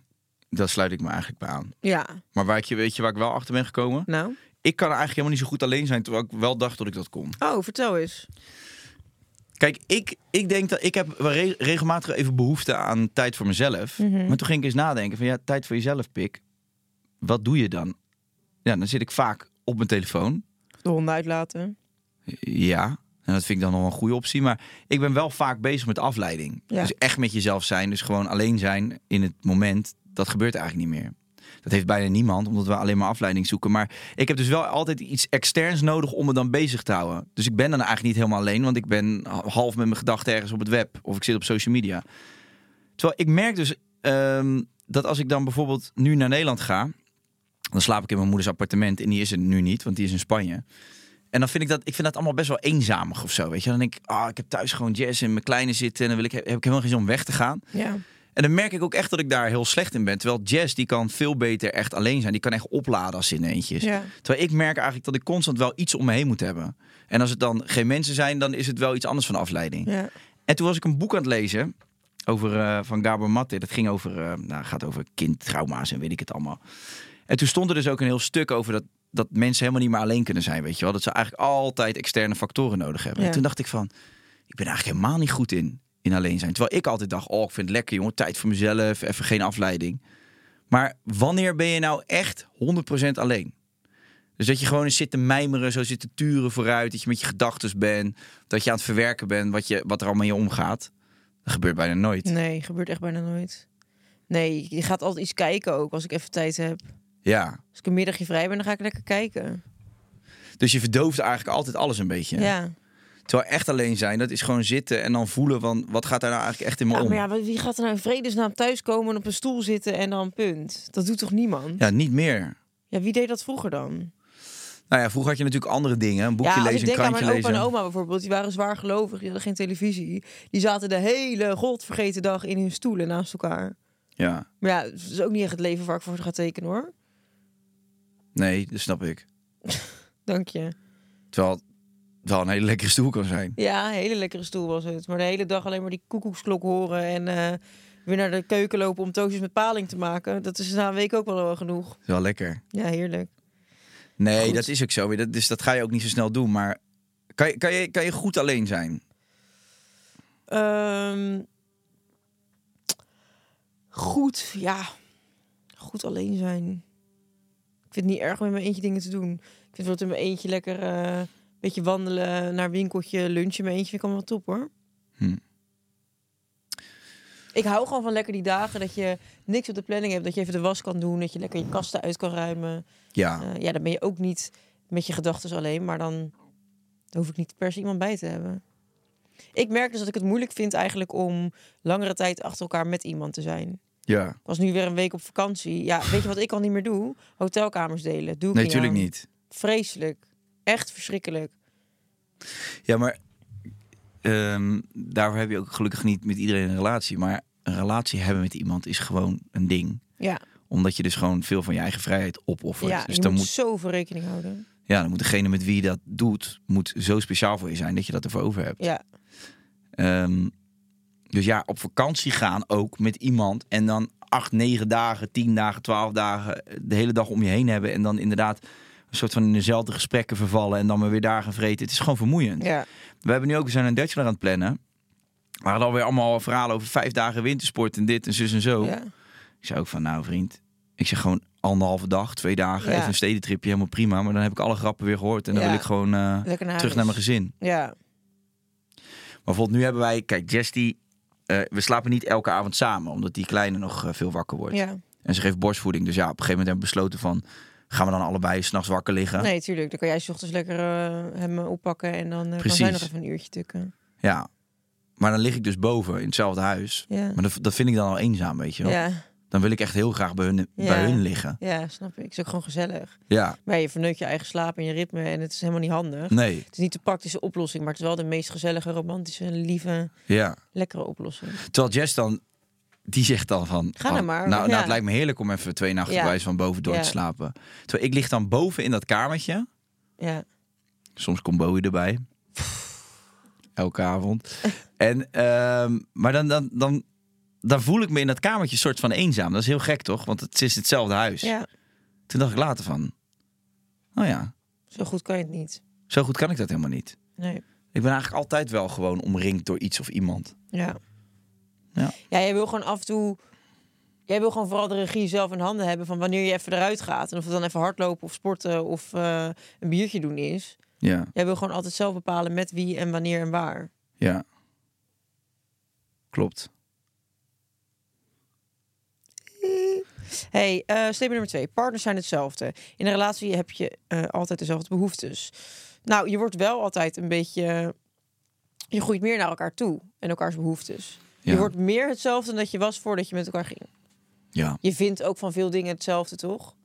daar sluit ik me eigenlijk bij aan. Ja, Maar waar ik, je- weet je waar ik wel achter ben gekomen? nou. Ik kan eigenlijk helemaal niet zo goed alleen zijn, terwijl ik wel dacht dat ik dat kon. Oh, vertel eens. Kijk, ik, ik denk dat ik heb re- regelmatig even behoefte aan tijd voor mezelf. Mhm. Maar toen ging ik eens nadenken van ja, tijd voor jezelf, pik. Wat doe je dan? Ja, dan zit ik vaak op mijn telefoon. De honden uitlaten. Ja, en dat vind ik dan nog een goede optie. Maar ik ben wel vaak bezig met afleiding. Ja. Dus echt met jezelf zijn. Dus gewoon alleen zijn in het moment. Dat gebeurt eigenlijk niet meer. Dat heeft bijna niemand, omdat we alleen maar afleiding zoeken. Maar ik heb dus wel altijd iets externs nodig om me dan bezig te houden. Dus ik ben dan eigenlijk niet helemaal alleen, want ik ben half met mijn gedachten ergens op het web. Of ik zit op social media. Terwijl ik merk dus ehm, dat als ik dan bijvoorbeeld nu naar Nederland ga... dan slaap ik in mijn moeders appartement. En die is er nu niet, want die is in Spanje. En dan vind ik dat, ik vind dat allemaal best wel eenzamig of zo. Weet je, dan denk ik, ah, ik heb thuis gewoon jazz en mijn kleine zitten. En dan wil ik, heb ik helemaal geen zin om weg te gaan. Ja. En dan merk ik ook echt dat ik daar heel slecht in ben. Terwijl jazz, die kan veel beter echt alleen zijn. Die kan echt opladen als in eentjes. Ja. Terwijl ik merk eigenlijk dat ik constant wel iets om me heen moet hebben. En als het dan geen mensen zijn, dan is het wel iets anders van afleiding. Ja. En toen was ik een boek aan het lezen over, eh, van Gabor Maté. Dat ging over, eh, nou, gaat over kindtrauma's en weet ik het allemaal. En toen stond er dus ook een heel stuk over dat, dat mensen helemaal niet meer alleen kunnen zijn, weet je wel. Dat ze eigenlijk altijd externe factoren nodig hebben. Ja. En toen dacht ik van, ik ben eigenlijk helemaal niet goed in, in alleen zijn. Terwijl ik altijd dacht, oh, ik vind het lekker, jongen, tijd voor mezelf, even geen afleiding. Maar wanneer ben je nou echt 100% alleen? Dus dat je gewoon eens zit te mijmeren, zo zit te turen vooruit. Dat je met je gedachten bent. Dat je aan het verwerken bent wat, je, wat er allemaal in je omgaat. Dat gebeurt bijna nooit. Nee, gebeurt echt bijna nooit. Nee, je gaat altijd iets kijken ook als ik even tijd heb. Ja. Als ik een middagje vrij ben, dan ga ik lekker kijken. Dus je verdooft eigenlijk altijd alles een beetje. Ja. Terwijl echt alleen zijn, dat is gewoon zitten en dan voelen van... wat gaat daar nou eigenlijk echt in me Ja, om? maar ja, wie gaat er nou in vredesnaam thuiskomen en op een stoel zitten en dan punt? Dat doet toch niemand? Ja, niet meer. Ja, wie deed dat vroeger dan? Nou ja, vroeger had je natuurlijk andere dingen. Een boekje ja, als lezen, ik een denk aan krantje mijn opa lezen. en oma bijvoorbeeld, die waren zwaar gelovig, die hadden geen televisie. Die zaten de hele godvergeten dag in hun stoelen naast elkaar. Ja, Maar ja, het is ook niet echt het leven waar ik voor ga tekenen hoor. nee, dat snap ik. Dank je. Terwijl wel een hele lekkere stoel kan zijn. Ja, een hele lekkere stoel was het. Maar de hele dag alleen maar die koekoeksklok horen en eh, weer naar de keuken lopen om toastjes met paling te maken. Dat is na een week ook wel wel genoeg. Wel lekker. Ja, heerlijk. Nee, Goed. dat is ook zo. Dat, dus dat ga je ook niet zo snel doen. Maar kan je, kan je, kan je goed alleen zijn? Ehm, goed, ja. Goed alleen zijn. Ik vind het niet erg om in mijn eentje dingen te doen. Ik vind bijvoorbeeld in mijn eentje lekker eh, beetje wandelen, naar winkeltje, lunchen. Mijn eentje vind ik allemaal top hoor. Hm. Ik hou gewoon van lekker die dagen dat je niks op de planning hebt. Dat je even de was kan doen, dat je lekker je kasten uit kan ruimen. Ja. Eh, ja, dan ben je ook niet met je gedachten alleen, maar dan, dan hoef ik niet per se iemand bij te hebben. Ik merk dus dat ik het moeilijk vind eigenlijk om langere tijd achter elkaar met iemand te zijn. Ja. Ik was nu weer een week op vakantie. Ja, weet je wat ik al niet meer doe? Hotelkamers delen. Doe ik Nee, niet natuurlijk niet. Vreselijk. Echt verschrikkelijk. Ja, maar ehm, daarvoor heb je ook gelukkig niet met iedereen een relatie. Maar een relatie hebben met iemand is gewoon een ding. Ja, Omdat je dus gewoon veel van je eigen vrijheid opoffert. ja dus je dan moet, moet, zoveel rekening houden. ja, dan moet degene met wie je dat doet, moet zo speciaal voor je zijn dat je dat ervoor over hebt. Ja, Ehm, dus ja, op vakantie gaan ook met iemand. En dan acht, negen dagen, tien dagen, twaalf dagen de hele dag om je heen hebben. En dan inderdaad een soort van in dezelfde gesprekken vervallen. En dan maar weer daar gaan vreten. Het is gewoon vermoeiend. ja. We hebben nu ook, we zijn een Dutchler aan het plannen. We hadden alweer allemaal verhalen over vijf dagen wintersport en dit en zus en zo. ja. Ik zei ook van, nou vriend, ik zeg gewoon anderhalve dag, twee dagen, Ja. even een stedentripje, helemaal prima. Maar dan heb ik alle grappen weer gehoord en dan wil ik gewoon eh, naar terug huis. naar mijn gezin. Ja, Maar bijvoorbeeld nu hebben wij, kijk, Jess die, eh, we slapen niet elke avond samen, omdat die kleine nog eh, veel wakker wordt. ja. En ze geeft borstvoeding, dus ja, op een gegeven moment hebben we besloten van, gaan we dan allebei s'nachts wakker liggen? Nee, tuurlijk. Dan kan jij 's ochtends lekker eh, hem eh, oppakken en dan eh, kan zij nog even een uurtje tukken. Ja. Maar dan lig ik dus boven in hetzelfde huis. Ja. Maar dat, dat vind ik dan al eenzaam, weet je wel. Ja, Dan wil ik echt heel graag bij hun, Ja. bij hun liggen. ja, snap ik. is ook gewoon gezellig. Ja, Maar je verneut je eigen slaap en je ritme en het is helemaal niet handig. nee, Het is niet de praktische oplossing, maar het is wel de meest gezellige, romantische, lieve, ja. lekkere oplossing. Terwijl Jess dan, die zegt dan van... Ga nou maar, Nou, ja. nou, het lijkt me heerlijk om even twee nachten bij van boven door te slapen. Terwijl ik lig dan boven in dat kamertje. Ja, Soms komt Bowie erbij. Elke avond. en, ehm, maar dan, dan, dan, dan voel ik me in dat kamertje soort van eenzaam. Dat is heel gek, toch? Want het is hetzelfde huis. ja, Toen dacht ik later van... Oh ja, zo goed kan je het niet. zo goed kan ik dat helemaal niet. Nee. Ik ben eigenlijk altijd wel gewoon omringd door iets of iemand. Ja. Ja. Ja, jij wil gewoon af en toe... Jij wil gewoon vooral de regie zelf in handen hebben van wanneer je even eruit gaat. En of het dan even hardlopen of sporten of eh, een biertje doen is. Ja, Jij wil gewoon altijd zelf bepalen met wie en wanneer en waar. ja. Klopt. Hey, statement nummer twee. Partners zijn hetzelfde. In een relatie heb je eh, altijd dezelfde behoeftes. Nou, je wordt wel altijd een beetje... Je groeit meer naar elkaar toe en elkaars behoeftes. Je wordt meer hetzelfde dan dat je was voordat je met elkaar ging. Ja, Je vindt ook van veel dingen hetzelfde, toch?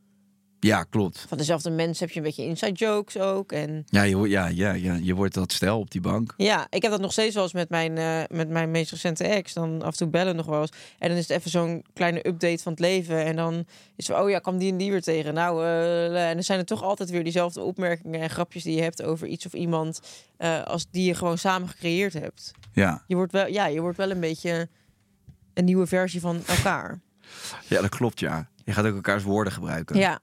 Ja klopt. Van dezelfde mensen heb je een beetje inside jokes ook. En Ja, je, wordt- ja, ja, ja, je wordt dat stel op die bank. ja, ik heb dat nog steeds wel eens met mijn, eh, met mijn meest recente ex. Dan af en toe bellen nog wel eens. En dan is het even zo'n kleine update van het leven. En dan is het, oh ja, kwam die en die weer tegen. Nou, eh, en dan zijn er toch altijd weer diezelfde opmerkingen en grapjes die je hebt over iets of iemand. eh, als die je gewoon samen gecreëerd hebt. Ja, Je wordt wel, ja, je wordt wel een beetje een nieuwe versie van elkaar. ja dat klopt, ja. Je gaat ook elkaars woorden gebruiken. Ja,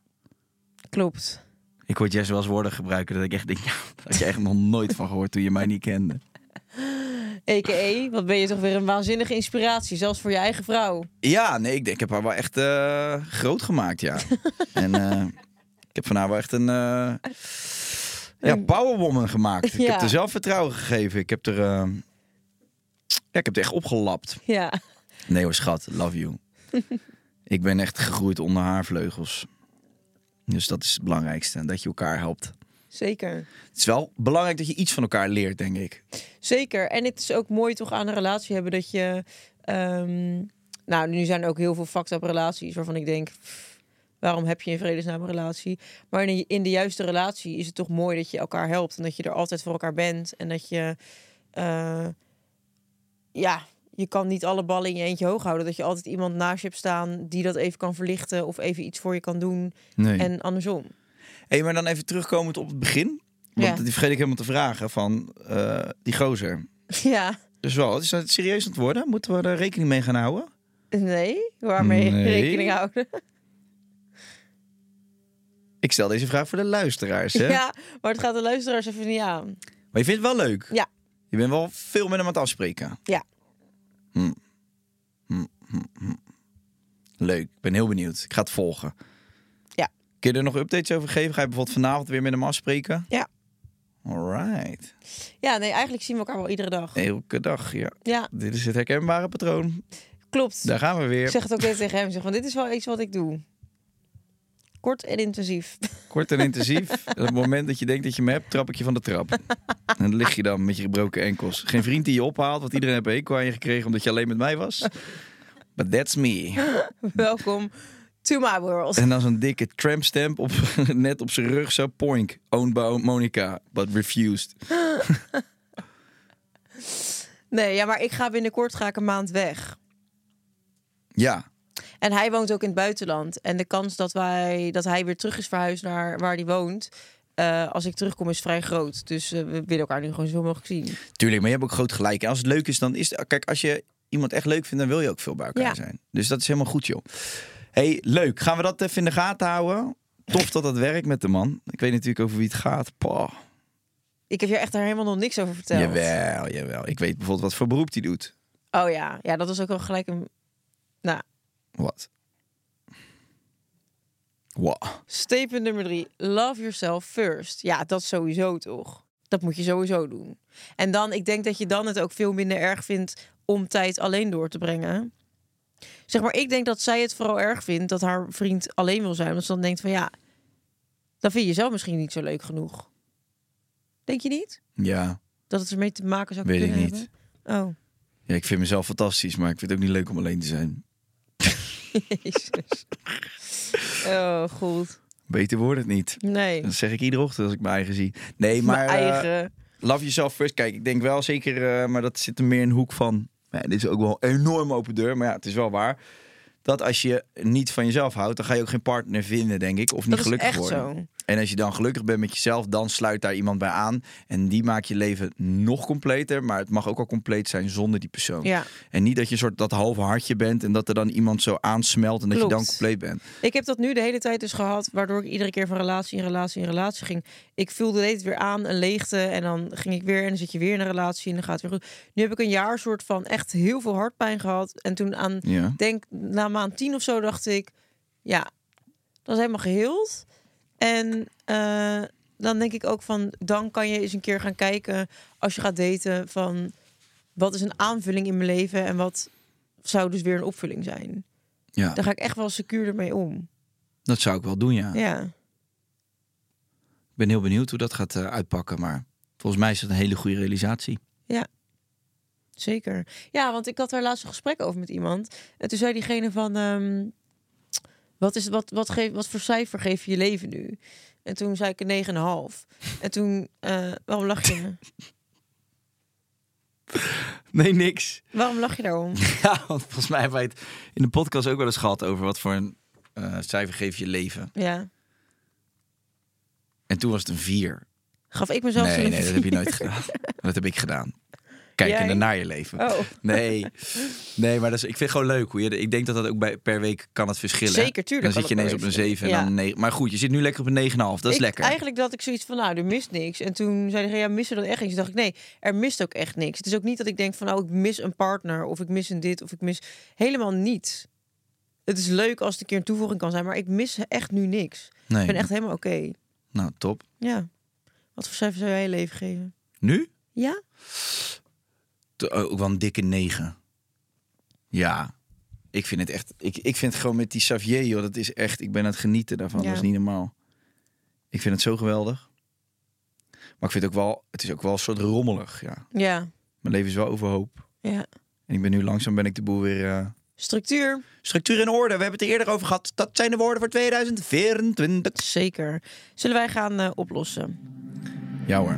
klopt. Ik hoor Jess wel eens woorden gebruiken dat ik echt denk, ja, daar had je echt nog nooit van gehoord toen je mij niet kende. A.k.a. wat ben je toch weer een waanzinnige inspiratie, zelfs voor je eigen vrouw. Ja, nee, ik, denk, ik heb haar wel echt eh, groot gemaakt, ja. en eh, ik heb van haar wel echt een eh ja, powerwoman gemaakt. Ik heb er zelfvertrouwen gegeven. Ik heb er, ja, ik heb er echt opgelapt. Ja, Nee hoor, schat, love you. ik ben echt gegroeid onder haar vleugels. Dus dat is het belangrijkste, dat je elkaar helpt. zeker. Het is wel belangrijk dat je iets van elkaar leert, denk ik. Zeker. En het is ook mooi toch aan een relatie hebben dat je... ehm, nou, nu zijn er ook heel veel fucked up relaties waarvan ik denk... pff, waarom heb je in vredesnaam een relatie? Maar in de, in de juiste relatie is het toch mooi dat je elkaar helpt. En dat je er altijd voor elkaar bent. En dat je... eh, ja, je kan niet alle ballen in je eentje hoog houden. Dat je altijd iemand naast je hebt staan die dat even kan verlichten... of even iets voor je kan doen. Nee. En andersom. Hey, maar dan even terugkomend op het begin. Want Ja. die vergeet ik helemaal te vragen van eh, die gozer. Ja, Dus wel, is dat serieus aan het worden? Moeten we er rekening mee gaan houden? nee. Waarmee Nee. rekening houden? Ik stel deze vraag voor de luisteraars. Hè? Ja, maar het gaat de luisteraars even niet aan. Maar je vindt het wel leuk? Ja. Je bent wel veel met hem aan het afspreken? Ja. Hm. Hm, hm. Leuk, ik ben heel benieuwd. Ik ga het volgen. Ja. Kun je er nog updates over geven? Ga je bijvoorbeeld vanavond weer met hem afspreken? Ja. Alright. Ja, nee, eigenlijk zien we elkaar wel iedere dag. Elke dag, ja. Ja, Dit is het herkenbare patroon. klopt. Daar gaan we weer. Ik zeg het ook net tegen hem. Zeg van, dit is wel iets wat ik doe. Kort en intensief. Kort en intensief. En op het moment dat je denkt dat je me hebt, trap ik je van de trap. En dan lig je dan met je gebroken enkels. Geen vriend die je ophaalt, want iedereen heeft een hekel aan je gekregen omdat je alleen met mij was. But that's me. Welkom to my world. En dan zo'n dikke trampstamp op, net op zijn rug. Zo, poink. Owned by Monica, but refused. Nee, ja, maar ik ga binnenkort ga ik een maand weg. Ja, En hij woont ook in het buitenland. En de kans dat, wij, dat hij weer terug is verhuisd naar waar hij woont... eh, als ik terugkom is vrij groot. Dus eh, we willen elkaar nu gewoon zo mogelijk zien. tuurlijk. Maar je hebt ook groot gelijk. En als het leuk is, dan is het... Kijk, als je iemand echt leuk vindt, dan wil je ook veel bij elkaar Ja. zijn. Dus dat is helemaal goed, joh. hey, leuk. Gaan we dat even in de gaten houden? Tof dat dat werkt met de man. Ik weet natuurlijk over wie het gaat. Pah. Ik heb je echt daar helemaal nog niks over verteld. Jawel, jawel. Ik weet bijvoorbeeld wat voor beroep hij doet. Oh ja, ja, dat was ook wel gelijk een... Nou, Wat? Wow. statement nummer drie. Love yourself first. Ja, dat sowieso toch? Dat moet je sowieso doen. En dan, ik denk dat je dan het ook veel minder erg vindt om tijd alleen door te brengen. Zeg maar, ik denk dat zij het vooral erg vindt dat haar vriend alleen wil zijn. Want ze dan denkt van ja, dan vind je zelf misschien niet zo leuk genoeg. Denk je niet? Ja. Dat het ermee te maken zou Weet ik kunnen niet. hebben? Oh, ja, ik vind mezelf fantastisch, maar ik vind het ook niet leuk om alleen te zijn. Jezus. Oh, goed. Beter wordt het niet. Nee, Dat zeg ik iedere ochtend als ik mijn eigen zie. Nee, maar mijn eh, eigen... love yourself first. Kijk, ik denk wel zeker, eh, maar dat zit er meer in de hoek van. Ja, dit is ook wel een enorm open deur, maar ja, het is wel waar. Dat als je niet van jezelf houdt, dan ga je ook geen partner vinden, denk ik. Of niet Dat is gelukkig echt worden. zo. En als je dan gelukkig bent met jezelf, dan sluit daar iemand bij aan. En die maakt je leven nog completer. Maar het mag ook al compleet zijn zonder die persoon. Ja. En niet dat je soort dat halve hartje bent en dat er dan iemand zo aansmelt en dat je dan compleet bent. Ik heb dat nu de hele tijd dus gehad, waardoor ik iedere keer van relatie in relatie in relatie ging. Ik voelde het weer aan, een leegte, en dan ging ik weer en dan zit je weer in een relatie en dan gaat het weer goed. Nu heb ik een jaar soort van echt heel veel hartpijn gehad. En toen aan, Ja. denk na maand tien of zo, dacht ik, ja, dat is helemaal geheeld. En eh, dan denk ik ook van, dan kan je eens een keer gaan kijken als je gaat daten van, wat is een aanvulling in mijn leven en wat zou dus weer een opvulling zijn. ja, Daar ga ik echt wel secuur mee om. dat zou ik wel doen, ja. Ja. Ik ben heel benieuwd hoe dat gaat eh, uitpakken. Maar volgens mij is het een hele goede realisatie. Zeker. Ja, want ik had daar laatst een gesprek over met iemand. En toen zei diegene van... ehm, wat, is, wat, wat, geef, wat voor cijfer geef je je leven nu? En toen zei ik een 9,5. En toen... eh, waarom lach je? Nee, niks. waarom lach je daarom? Ja, want volgens mij hebben wij het in de podcast ook wel eens gehad over wat voor een eh, cijfer geef je leven. Ja. En toen was het een vier. Gaf ik mezelf Nee, een nee, dat heb je nooit gedaan. Dat heb ik gedaan. Kijkende naar je leven. Oh. Nee, nee maar dat is, ik vind het gewoon leuk. Hoe je, ik denk dat dat ook bij, per week kan het verschillen. Zeker, tuurlijk Dan zit je ineens op een week 7 en dan een 9. Maar goed, je zit nu lekker op een 9,5. Dat is Ik- lekker. Eigenlijk dat ik zoiets van, nou, er mist niks. En toen zei hij, ja, mist er dan echt niks? Toen dacht ik, nee, er mist ook echt niks. Het is ook niet dat ik denk van, nou, ik mis een partner. Of ik mis een dit, of ik mis... Helemaal niets. Het is leuk als het een keer een toevoeging kan zijn. Maar ik mis echt nu niks. Nee. Ik ben echt helemaal oké. Nou, top. Ja. Wat voor cijfer zou jij je leven geven? Nu? Ja? T- Ook wel een dikke 9. Ja. Ik vind het echt... Ik, ik vind het gewoon met die Xavier, joh. Dat is echt... Ik ben aan het genieten daarvan. Ja. Dat is niet normaal. Ik vind het zo geweldig. Maar ik vind het ook wel... Het is ook wel een soort rommelig, ja. Ja. Mijn leven is wel overhoop. Ja. En ik ben nu langzaam ben ik de boel weer... eh, Structuur? Structuur in orde. We hebben het er eerder over gehad. Dat zijn de woorden voor 2024. Zeker. Zullen wij gaan eh, oplossen? Ja hoor.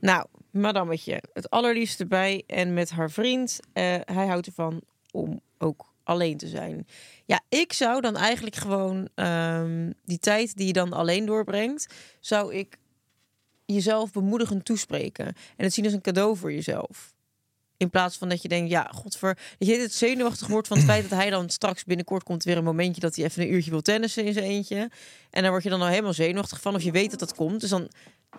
Nou, madammetje. Het allerliefste bij en met haar vriend. Eh, hij houdt ervan om ook alleen te zijn. Ja, ik zou dan eigenlijk gewoon ehm, die tijd die je dan alleen doorbrengt, zou ik jezelf bemoedigend toespreken. En het zien als een cadeau voor jezelf. In plaats van dat je denkt, ja, godver... Dat je het zenuwachtig wordt van het feit dat hij dan straks binnenkort komt weer een momentje dat hij even een uurtje wil tennissen in zijn eentje. En daar word je dan al helemaal zenuwachtig van of je weet dat dat komt. Dus dan,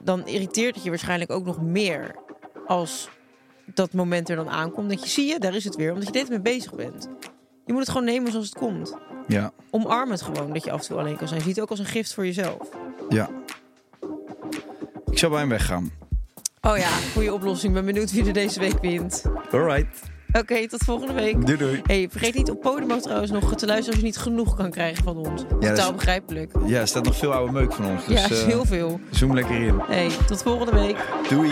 dan irriteert het je waarschijnlijk ook nog meer als dat moment er dan aankomt. Dat je, zie je, daar is het weer. Omdat je dit mee bezig bent. Je moet het gewoon nemen zoals het komt. Ja, Omarm het gewoon dat je af en toe alleen kan zijn. Zie het ook als een gift voor jezelf. ja. Ik zou bij hem weggaan. Oh ja, goede oplossing. Ben benieuwd wie er deze week wint. Alright. Oké, tot volgende week. Doei doei. Hey, vergeet niet op Podimo trouwens nog te luisteren als je niet genoeg kan krijgen van ons. dat is- Totaal begrijpelijk. Ja, er staat nog veel oude meuk van ons. Dus, ja, is eh, heel veel. Zoom lekker in. Hey, tot volgende week. Doei.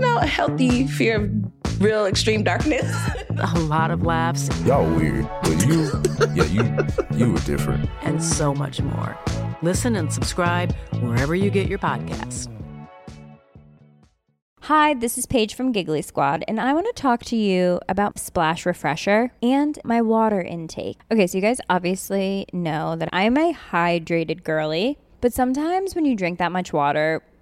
you know, a healthy fear of real extreme darkness. a lot of laughs, Y'all weird, but you, yeah, you, you were different. and so much more. Listen and subscribe wherever you get your podcasts. Hi, this is Paige from Giggly Squad, and I want to talk to you about Splash Refresher and my water intake. Okay, so you guys obviously know that I'm a hydrated girly, but sometimes when you drink that much water,